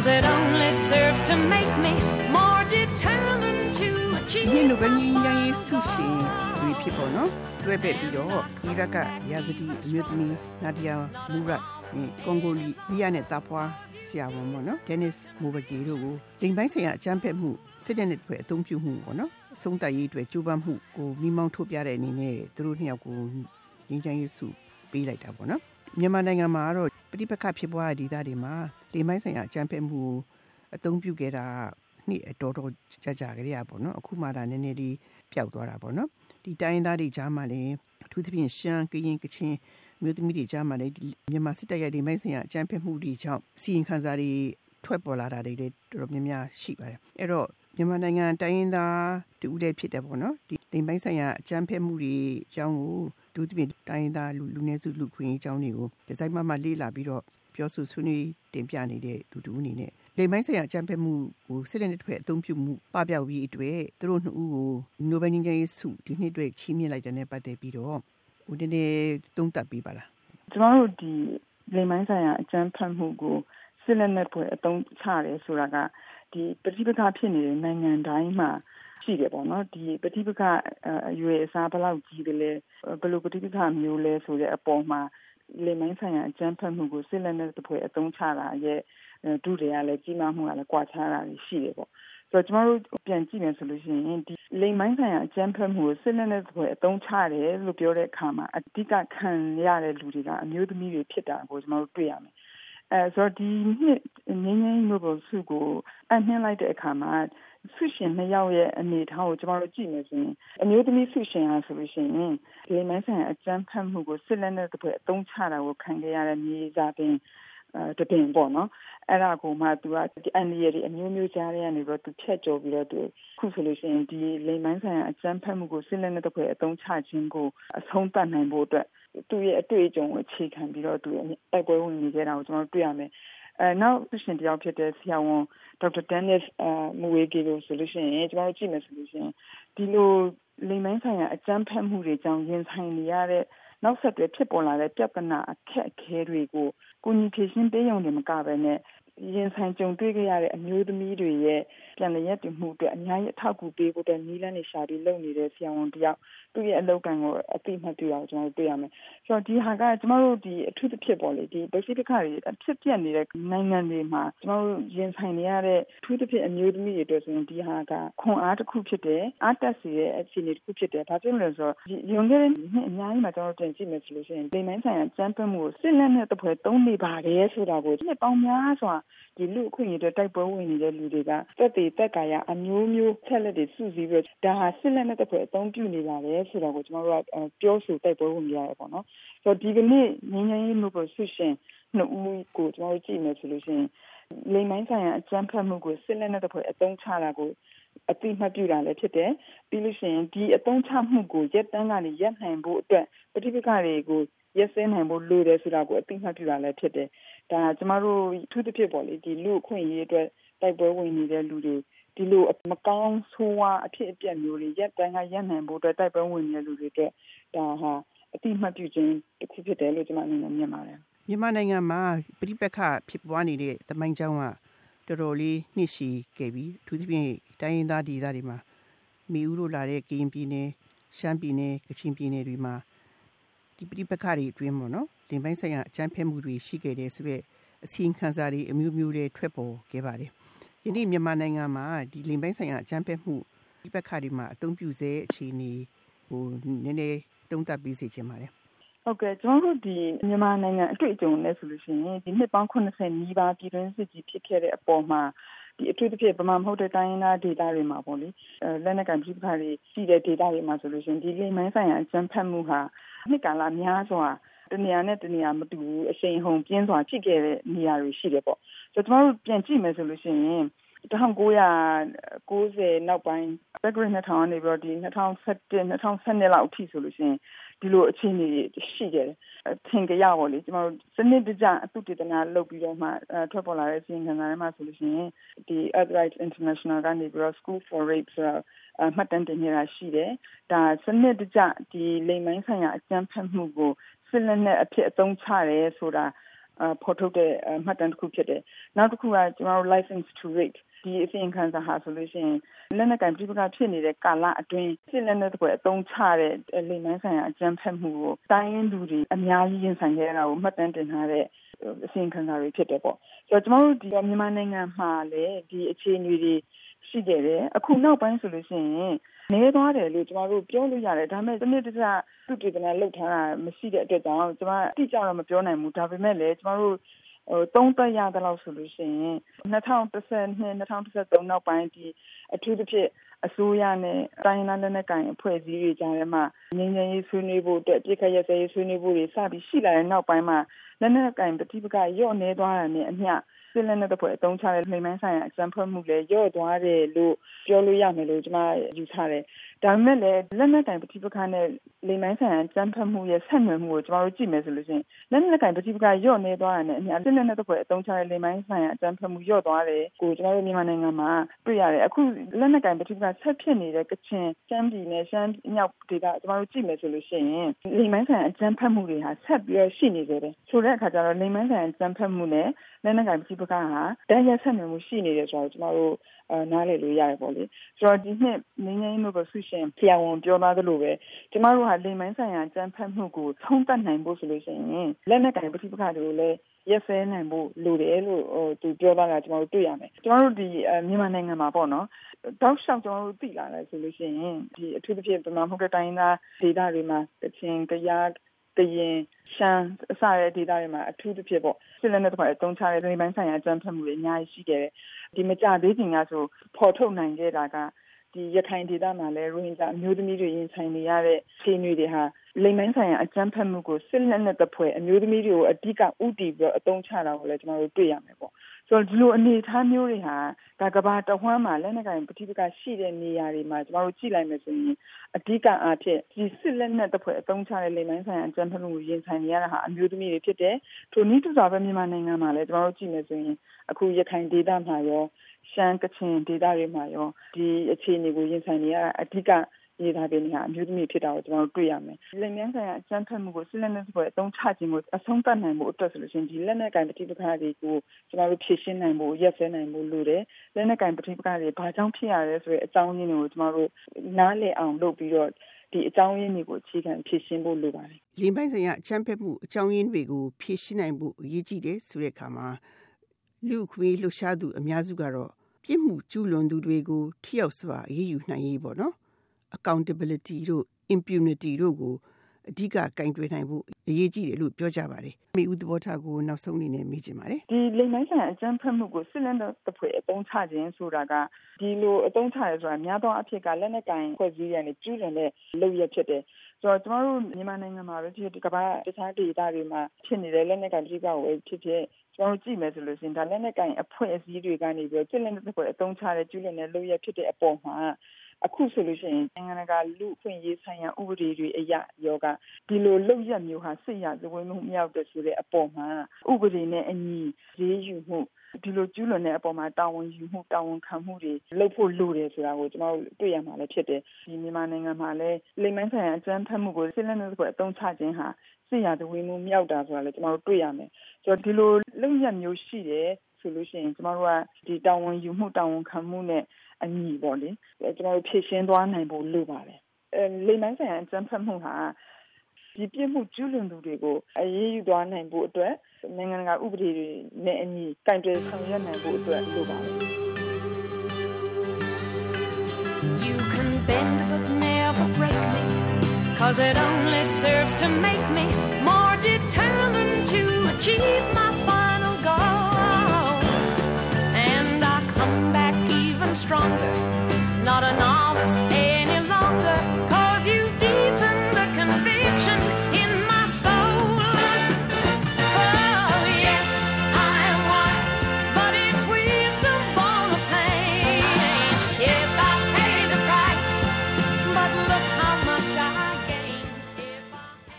Cause it only serves to make me more determined to achieve ဒီလိုပဲညီညာရေးဆုရှင်တွေဖြစ်ပေါ်နော်တွဲပဲ့ပြီးတော့အီရတ်ကရာဇဒီအမျိုးသမီးနာဒီယာမူရတ်ကွန်ဂိုလီမီယာနဲ့တာဖွာဆရာဝန်ပေါ့နော်ဒန်နစ်မိုဘဂီတို့ကိုလိမ်ပိုင်းဆိုင်ရာအကြမ်းဖက်မှုစစ်တပ်နဲ့ဖွဲ့အသုံးပြုမှုပေါ့နော်အဆုံးသတ်ရေးအတွက်ကြိုးပမ်းမှုကိုမိမောင်းထုတ်ပြတဲ့အနေနဲ့သူတို့နှစ်ယောက်ကိုငင်းချမ်းရေးစုပေးလိုက်တာပေါ့နော်မြန်မာနိုင်ငံမှာတော့ ပဋိပက္ခဖြစ်ပွားတဲ့ဒေသတွေမှာလိမ်ပိုင်းဆိုင်ရာအကြမ်းဖက်မှုအသုံးပြုခဲ့တာနှစ်အတော်တော်ကြာကြာကြရပေါ့နော်အခုမှဒါနည်းနည်းလေးပျောက်သွားတာပေါ့နော်ဒီတိုင်းသားတွေကြားမှာလည်းအထူးသဖြင့်ရှမ်းကရင်ကချင်မြို့သမီးတွေကြားမှာလည်းမြန်မာစစ်တပ်ရဲ့ဒီမိုင်းဆိုင်ရာအကြမ်းဖက်မှုတွေကြောင့်စီရင်ခံစာတွေထွက်ပေါ်လာတာတွေလည်းတော်တော်များများရှိပါတယ်အဲ့တော့မြန်မာနိုင်ငံတိုင်းရင်းသားတူဦးတဲ့ဖြစ်တယ်ပေါ့နော်ဒီဒီမိုင်းဆိုင်ရာအကြမ်းဖက်မှုတွေအကြောင်းကို ဒုတိယတိုင်းရင်းသားလူလူနည်းစုလူခွင့်အကြောင်းတွေကိုဒီဇိုင်းမမလေ့လာပြီးတော့ပြောဆိုဆွေးနွေးတင်ပြနေတဲ့သူတူအနေနဲ့လိမ်မိုင်းဆိုင်ရာအကြံဖက်မှုကိုစစ်တဲ့နှစ်ထွက်အသုံးပြုမှုပပျောက်ပြီးအတွက်သူတို့နှစ်ဦးကိုနိုဘယ်ငြိမ်းချမ်းရေးဆုဒီနှစ်အတွက်ချီးမြှင့်လိုက်တဲ့နဲ့ပတ်သက်ပြီးတော့ဦးတင်နေသုံးသပ်ပြီးပါလားကျမတို့ဒီလိမ်မိုင်းဆိုင်ရာအကြံဖက်မှုကိုစစ်လက်နဲ့ဖွဲ့အသုံးချတယ်ဆိုတာကဒီပဋိပက္ခဖြစ်နေတဲ့နိုင်ငံတိုင်းမှာ ရှိတယ်ပေါ့နော်ဒီပဋိပက္ခအရွယ်အစားဘယ်လောက်ကြီးတယ်လဲဘယ်လိုပဋိပက္ခမျိုးလဲဆိုတဲ့အပေါ်မှာလိမ်မိုင်းဆိုင်ရာအကြံဖက်မှုကိုစစ်လက်နဲ့ဖွဲ့အသုံးချတာရဲ့ဒုတွေကလည်းကြီးမားမှုကလည်းကွာခြားတာရှိတယ်ပေါ့ဆိုတော့ကျမတို့ပြန်ကြည့်မယ်ဆိုလို့ရှိရင်ဒီလိမ်မိုင်းဆိုင်ရာအကြမ်းဖက်မှုကိုစစ်လက်နဲ့ဆိုအသုံးချတယ်လို့ပြောတဲ့အခါမှာအဓိကခံရတဲ့လူတွေကအမျိုးသမီးတွေဖြစ်တာကိုကျမတို့တွေ့ရမယ်အဲဆိုတော့ဒီနှစ်ငင်းငင်းနိုဘယ်ဆုကိုအနှင်းလိုက်တဲ့အခါမှာ ဆုရှင်နှစ်ယောက်ရဲ့အနေထားကိုကျမတို့ကြည့်မယ်ဆိုရင်အမျိုးသမီးဆုရှင်ဟာဆိုလို့ရှိရင်လိမ်မိုင်းဆိုင်ရာအကြမ်းဖက်မှုကိုစစ်လက်နဲ့တပွဲအသုံးချတာကိုခံခဲ့ရတဲ့မြေစာပင်တပင်ပေါ့နော်အဲ့ဒါကိုမှသူကအန်ဒီရည်အမျိုးမျိုးကြားရနေတော့သူဖြတ်ကျော်ပြီးတော့သူခုဆိုလို့ရှိရင်ဒီလိမ်မိုင်းဆိုင်ရာအကြမ်းဖက်မှုကိုစစ်လက်နဲ့တစ်ခွေအသုံးချခြင်းကိုအဆုံးသတ်နိုင်ဖို့အတွက်သူရဲ့အတွေ့အကြုံကိုအခြေခံပြီးတော့သူတိုက်ပွဲဝင်နေကြတာကိုကျွန်တော်တွေ့ရမယ် အဲနောက်သူရှင်တယောက်ဖြစ်တဲ့ဆရာဝန်ဒေါက်တာဒန်နစ်အမူဝေဂီကိုဆိုလို့ရှိရင်ကျွန်တော်ကြည့်မယ်ဆိုလို့ရှိရင်ဒီလိုလိမ်မိုင်းဆိုင်ရာအကြမ်းဖက်မှုတွေကြောင့်ရင်ဆိုင်နေရတဲ့နောက်ဆက်တွဲဖြစ်ပေါ်လာတဲ့ပြဿနာအခက်အခဲတွေကိုကိုညီဖြည့်ရှင်းပေးရုံနဲ့မကဘဲနဲ့ရင်ဆိုင်ကြုံတွေ့ခဲ့ရတဲ့အမျိုးသမီးတွေရဲ့ပြန်လည်ရည်တည်မှုအတွက်အများကြီးအထောက်အကူပေးဖို့အတွက်နီးလန်းနေရှာပြီးလုပ်နေတဲ့ဆရာဝန်တယောက်သူ့ရဲ့အလုပ်ကံကိုအသိမှတ်ပြုအောင်ကျွန်တော်တို့တွေ့ရမယ်။ဆိုတော့ဒီဟာကကျွန်တော်တို့ဒီအထူးသဖြင့်ပေါ့လေဒီပစိဖိတ်ခတွေအဖြစ်ပြက်နေတဲ့နိုင်ငံတွေမှာကျွန်တော်တို့ရင်ဆိုင်နေရတဲ့အထူးသဖြင့်အမျိုးသမီးတွေအတွက်ဆိုရင်ဒီဟာကခွန်အားတစ်ခုဖြစ်တယ်။အားတက်စေတဲ့အခြေအနေတစ်ခုဖြစ်တယ်။ဘာဖြစ်လို့လဲဆိုတော့ရုံခဲ့တဲ့နှစ်အများကြီးမှာကျွန်တော်တို့တင်ကြည့်မယ်ဆိုလို့ရှိရင်လိမ်မိုင်းဆိုင်ရာစမ်းသပ်မှုကိုစစ်လက်နဲ့တပွဲသုံးနေပါတယ်ဆိုတာကိုနှစ်ပေါင်းများစွာဒီလူအခွင့်အရေးတွေတိုက်ပွဲဝင်နေတဲ့လူတွေကတက်တည်တက်ကာယအမျိုးမျိုးဆက်လက်တွေစုစည်းပြီးဒါဟာစစ်လက်နဲ့တပွဲအသုံးပြုနေပါတယ်ဆိုတော့ကိုကျွန်တော်တို့ကပြောဆိုတိုက်ပွဲဝင်ကြရတယ်ပေါ့နော်ဆိုတော့ဒီကနေ့ငင်းငင်းရေးလို့ကိုဆုရှင်နှစ်ဦးကိုကျွန်တော်တို့ကြည့်မယ်ဆိုလို့ရှိရင်လိမ်မိုင်းဆိုင်ရာအကြမ်းဖက်မှုကိုစစ်လက်နဲ့တပွဲအသုံးချတာကိုအတိမတ်ပြတာလည်းဖြစ်တယ်ပြီးလို့ရှိရင်ဒီအသုံးချမှုကိုရက်တန်းကနေရက်နိုင်ဖို့အတွက်ပဋိပက္ခတွေကိုရက်စဲနိုင်ဖို့လိုတယ်ဆိုတာကိုအတိမတ်ပြတာလည်းဖြစ်တယ်ဒါကျမတို့ထူးသဖြင့်ပေါ့လေဒီလူအခွင့်အရေးအတွက် တိုက်ပွဲဝင်နေတဲ့လူတွေဒီလိုမကောင်းဆိုးဝါးအဖြစ်အပျက်မျိုးတွေရက်တိုင်းကရက်နိုင်ဖို့အတွက်တိုက်ပွဲဝင်နေတဲ့လူတွေအတွက်ဒါဟာအတိမတ်ပြုခြင်းတစ်ခုဖြစ်တယ်လို့ကျွန်မအနေနဲ့မြင်ပါတယ်မြန်မာနိုင်ငံမှာပြိပက္ခဖြစ်ပွားနေတဲ့တမိုင်းကျောင်းကတော်တော်လေးနှိရှိခဲ့ပြီးအထူးသဖြင့်တိုင်းရင်းသားဒေသတွေမှာမိဦးတို့လာတဲ့ကရင်ပြည်နယ်ရှမ်းပြည်နယ်ကချင်ပြည်နယ်တွေမှာဒီပြိပက္ခတွေအတွင်းပေါ့နော်လင်ပိုင်းဆိုင်ရာအကြမ်းဖက်မှုတွေရှိခဲ့တယ်ဆိုတဲ့အစီရင်ခံစာတွေအမျိုးမျိုးတွေထွက်ပေါ်ခဲ့ပါတယ်။ ယနေ့မြန်မာနိုင်ငံမှာဒီလင်ပိုင်းဆိုင်ရာအကြမ်းဖက်မှုပြိပက္ခတွေမှာအသုံးပြုစေအခြေအနေဟိုနည်းနည်းတုံ့တက်ပြီးစေချင်ပါတယ်။ဟုတ်ကဲ့ကျွန်တော်တို့ဒီမြန်မာနိုင်ငံအတွေ့အကြုံနဲ့ဆိုလို့ရှိရင်ဒီနှစ်ပေါင်း80နီးပါးပြည်တွင်းစစ်ကြီးဖြစ်ခဲ့တဲ့အပေါ်မှာဒီအထူးသဖြင့်ဗမာမဟုတ်တဲ့တိုင်းရင်းသားဒေသတွေမှာပေါ့လေလက်နက်ကန်ပြည်ပခါတွေရှိတဲ့ဒေသတွေမှာဆိုလို့ရှိရင်ဒီလိမ်မိုင်းဆိုင်ရာအကြမ်းဖက်မှုဟာနှစ်ကာလများစွာ တနေရာနဲ့တနေရာမတူဘူးအရှိန်ဟုန်ပြင်းစွာဖြစ်ခဲ့တဲ့နေရာတွေရှိတယ်ပေါ့ဆိုတော့ကျွန်တော်တို့ပြန်ကြည့်မယ်ဆိုလို့ရှိရင်1990နောက်ပိုင်း background 2000ကနေပြီးတော့ဒီ2017 2012လောက်အထိဆိုလို့ရှိရင်ဒီလိုအခြေအနေရှိခဲ့တယ်ထင်ကြရပါလေကျွန်တော်တို့စနစ်တကျအသုတေသနလုပ်ပြီးတော့မှထွက်ပေါ်လာတဲ့စီရင်ခံစာထဲမှာဆိုလို့ရှိရင်ဒီ Earth Rights International ကနေပြီးတော့ School for Rape ဆိုတာမှတ်တမ်းတင်နေတာရှိတယ်ဒါစနစ်တကျဒီလိမ်မိုင်းဆိုင်ရာအကြမ်းဖက်မှုကို စစ်လက်နက်အဖြစ်အသုံးချတယ်ဆိုတာဖော်ထုတ်တဲ့မှတ်တမ်းတစ်ခုဖြစ်တယ်နောက်တစ်ခုကကျမတို့ license to rape ဒီအစီရင်ခံစာဟာဆိုလို့ရှိရင်လက်နက်ကင်ပြပကဖြစ်နေတဲ့ကာလအတွင်းစစ်လက်နက်တွေအသုံးချတဲ့လိမ်မိုင်းဆိုင်ရာအကြမ်းဖက်မှုကိုတိုင်းရင်းသူတွေအများကြီးရင်ဆိုင်ခဲ့ရတာကိုမှတ်တမ်းတင်ထားတဲ့အစီရင်ခံစာတွေဖြစ်တယ်ပေါ့ဆိုတော့ကျမတို့ဒီမြန်မာနိုင်ငံမှာလည်းဒီအခြေအနေတွေရှိခဲ့တယ်အခုနောက်ပိုင်းဆိုလို့ရှိရင် နေသွားတယ်လို့ကျမတို့ပြောလို့ရတယ်ဒါပေမဲ့ဒီနေ့တခြားသူတည်တဲ့လောက်ထားတာမရှိတဲ့အတွက်ကြောင့်ကျမအတိအကျတော့မပြောနိုင်ဘူးဒါပေမဲ့လည်းကျမတို့ဟိုသုံးသက်ရတဲ့လောက်ဆိုလို့ရှိရင်2012 2013နောက်ပိုင်းဒီအထူးသဖြင့်အစိုးရနဲ့တိုင်းလာလက်နက်ကိုင်အဖွဲ့အစည်းတွေကြားထဲမှာငြိမ်းချမ်းရေးဆွေးနွေးဖို့အတွက်ပြည်ခရက်ရေးဆွေးနွေးဖို့တွေစပြီးရှိလာတဲ့နောက်ပိုင်းမှာလက်နက်ကင်ပဋိပက္ခရော့နေသွားတာနဲ့အမျှ စစ်လက်နက်တွေအသုံးချတဲ့လိမ်မိုင်းဆိုင်ရာအကြံဖတ်မှုလည်းရော့သွားတယ်လို့ပြောလို့ရမယ်လို့ကျွန်မယူဆတယ်။ ဒါပေမဲ့လည်းလက်နက်ကင်ပဋိပက္ခနဲ့လိမ်မိုင်းဆိုင်ရာအကြံဖတ်မှုရဲ့ဆက်နွယ်မှုကိုကျွန်တော်တို့ကြည့်မယ်ဆိုလို့ရှိရင်လက်နက်ကင်ပဋိပက္ခရော့နေသွားတာနဲ့အမျှစစ်လက်နက်တွေအသုံးချတဲ့လိမ်မိုင်းဆိုင်ရာအကြံဖတ်မှုရော့သွားတယ်ကိုကျွန်တော်တို့မြန်မာနိုင်ငံမှာတွေ့ရတယ်။အခုလက်နက်ကင်ပဋိပက္ခဆက်ဖြစ်နေတဲ့ကချင်ရှမ်းပြည်နယ်ရှမ်းမြောက်ဒေသကျွန်တော်တို့ကြည့်မယ်ဆိုလို့ရှိရင်လိမ်မိုင်းဆိုင်ရာအကြံဖတ်မှုတွေဟာဆက်ပြီးရှိနေသေးတယ်။ဆိုတဲ့အခါကျတော့လိမ်မိုင်းဆိုင်ရာအကြံဖတ်မှုနဲ့လက်နက်ကင်ပဋိပက္ခဟာတန်းရဆက်နွယ်မှုရှိနေတယ်ဆိုတော့ကျွန်တော်တို့နားလည်လို့ရတယ်ပေါ့လေဆိုတော့ဒီနှစ်ငင်းငင်းလို့ဆိုရှင်ဆရာဝန်ပြောသားသလိုပဲကျမတို့ဟာလိမ်မိုင်းဆိုင်ရာကြမ်းဖက်မှုကိုထုံးတက်နိုင်ဖို့ဆိုလို့ရှိရင်လက်နက်ကင်ပဋိပက္ခတွေကိုလည်းရက်စဲနိုင်ဖို့လိုတယ်လို့ဟိုသူပြောတာကကျွန်တော်တို့တွေ့ရမယ်ကျွန်တော်တို့ဒီမြန်မာနိုင်ငံမှာပေါ့နော်တောက်လျှောက်ကျွန်တော်တို့သိလာတယ်ဆိုလို့ရှိရင်ဒီအထူးသဖြင့်ဗမာမှုတဲ့တိုင်းသားဒေသတွေမှာကချင်ကယားကရင်ရှမ်းအစတဲ့ဒေသတွေမှာအထူးသဖြင့်ပေါ့စစ်လက်နက်တွေအသုံးချတဲ့နေပိုင်းဆိုင်ရာအကြမ်းဖက်မှုတွေအများကြီးရှိခဲ့တယ်ဒီမကြသေးခင်ကဆိုပေါ်ထုတ်နိုင်ခဲ့တာက ဒီရခိုင်ဒေသမှာလည်းရိုဟင်ဂျာအမျိုးသမီးတွေရင်ဆိုင်နေရတဲ့ခြေတွေတွေဟာလိမ်မိုင်းဆိုင်ရာအကြမ်းဖက်မှုကိုစစ်လက်နက်တပ်ဖွဲ့အမျိုးသမီးတွေကိုအဓိကဥတီပြီးတော့အသုံးချတာကိုလည်းကျွန်တော်တို့တွေ့ရမယ်ပေါ့ ဆိုတော့ဒီလိုအနေအထားမျိုးတွေဟာဒါကဘာတဝမ်းမှာလက်နက်ကင်ပဋိပက္ခရှိတဲ့နေရာတွေမှာကျွန်တော်တို့ကြည့်လိုက်မယ်ဆိုရင်အဓိကအားဖြင့်ဒီစစ်လက်နက်တပ်ဖွဲ့အသုံးချတဲ့လိမ်မိုင်းဆိုင်ရာအကြမ်းဖက်မှုကိုရင်ဆိုင်နေရတာဟာအမျိုးသမီးတွေဖြစ်တယ်။ထိုနည်းတူစွာပဲမြန်မာနိုင်ငံမှာလည်းကျွန်တော်တို့ကြည့်မယ်ဆိုရင်အခုရခိုင်ဒေသမှာရောရှမ်းကချင်ဒေသတွေမှာရောဒီအခြေအနေကိုရင်ဆိုင်နေရတာအဓိက ရေးသားပေးနေတာအမျိုးသမီးဖြစ်တာကိုကျွန်တော်တို့တွေ့ရမယ်။လက်နက်ဆိုင်ရာအကြမ်းဖက်မှုကိုစစ်လက်နက်တွေအသုံးချခြင်းကိုအဆုံးသတ်နိုင်မှုအတွက်ဆိုလို့ရှိရင်ဒီလက်နက်ကင်ပဋိပက္ခတွေကိုကျွန်တော်တို့ဖြေရှင်းနိုင်ဖို့ရက်စဲနိုင်ဖို့လိုတယ်။လက်နက်ကင်ပဋိပက္ခတွေဘာကြောင့်ဖြစ်ရလဲဆိုတဲ့အကြောင်းရင်းတွေကိုကျွန်တော်တို့နားလည်အောင်လုပ်ပြီးတော့ဒီအကြောင်းရင်းတွေကိုအခြေခံဖြေရှင်းဖို့လိုပါတယ်။လိမ်ပိုင်းဆိုင်ရာအချမ်းဖက်မှုအကြောင်းရင်းတွေကိုဖြေရှင်းနိုင်ဖို့အရေးကြီးတယ်ဆိုတဲ့အခါမှာလူခွေးလှူရှားသူအများစုကတော့ပြစ်မှုကျူးလွန်သူတွေကိုထိရောက်စွာအရေးယူနိုင်ရေးပေါ့နော် accountability တို့ impunity တို့ကိုအဓိကကင်တွယ်နိုင်ဖို့အရေးကြီးတယ်လို့ပြောကြပါတယ်။မိဦးသဘောထားကိုနောက်ဆုံးအနေနဲ့မေးချင်ပါတယ်။ဒီလိမ်မိုင်းဆိုင်အကြမ်းဖက်မှုကိုစစ်လက်နက်တပ်ဖွဲ့အသုံးချခြင်းဆိုတာကဒီလိုအသုံးချရဲဆိုတာများသောအားဖြင့်ကလက်နက်ကင်ဖွဲ့စည်းရတဲ့ကျူးလွန်တဲ့လုပ်ရဖြစ်တယ်။ဆိုတော့ကျမတို့မြန်မာနိုင်ငံမှာပဲဖြစ်ဒီကမ္ဘာတခြားဒေသတွေမှာဖြစ်နေတဲ့လက်နက်ကင်ပြည်ပကိုဖြစ်ဖြစ်ကျွန်တော်ကြည့်မယ်ဆိုလို့ရှိရင်ဒါလက်နက်ကင်အဖွဲ့အစည်းတွေကနေပြီးတော့စစ်လက်နက်တပ်ဖွဲ့အသုံးချတဲ့ကျူးလွန်တဲ့လုပ်ရဖြစ်တဲ့အပေါ်မှာ အခုဆိုလို့ရှိရင်နိုင်ငံတကာလူ့အခွင့်အရေးဆိုင်ရာဥပဒေတွေအရယောဂဒီလိုလုပ်ရမျိုးဟာစစ်ရဇဝေမှုမြောက်တဲ့ဆိုတဲ့အပေါ်မှာဥပဒေနဲ့အညီရေးယူမှုဒီလိုကျူးလွန်တဲ့အပေါ်မှာတာဝန်ယူမှုတာဝန်ခံမှုတွေလုပ်ဖို့လိုတယ်ဆိုတာကိုကျွန်တော်တို့တွေ့ရမှာလည်းဖြစ်တယ်ဒီမြန်မာနိုင်ငံမှာလည်းလိမ်မိုင်းဆိုင်ရာအကြမ်းဖက်မှုကိုစစ်လက်နက်ကိုအသုံးချခြင်းဟာ စစ်ရဇဝေမှုမြောက်တာဆိုတာလည်းကျွန်တော်တို့တွေ့ရမယ်ဆိုတော့ဒီလိုလုပ်ရမျိုးရှိတယ်ဆိုလို့ရှိရင်ကျွန်တော်တို့ကဒီတာဝန်ယူမှုတာဝန်ခံမှုနဲ့အညီပေါ့လေကျွန်တော်တို့ဖြည့်ရှင်းသွားနိုင်ဖို့လိုပါတယ်အဲလိမ်မိုင်းဆိုင်ရာအကြမ်းဖက်မှုဟာဒီပြစ်မှုကျူးလွန်သူတွေကိုအရေးယူသွားနိုင်ဖို့အတွက်နိုင်ငံတကာဥပဒေတွေနဲ့အညီကင်တွယ်ဆောင်ရွက်နိုင်ဖို့အတွက်လိုပါတယ် You can bend but never break me cause it only serves to make me more determined to achieve my final goal. And I come back even stronger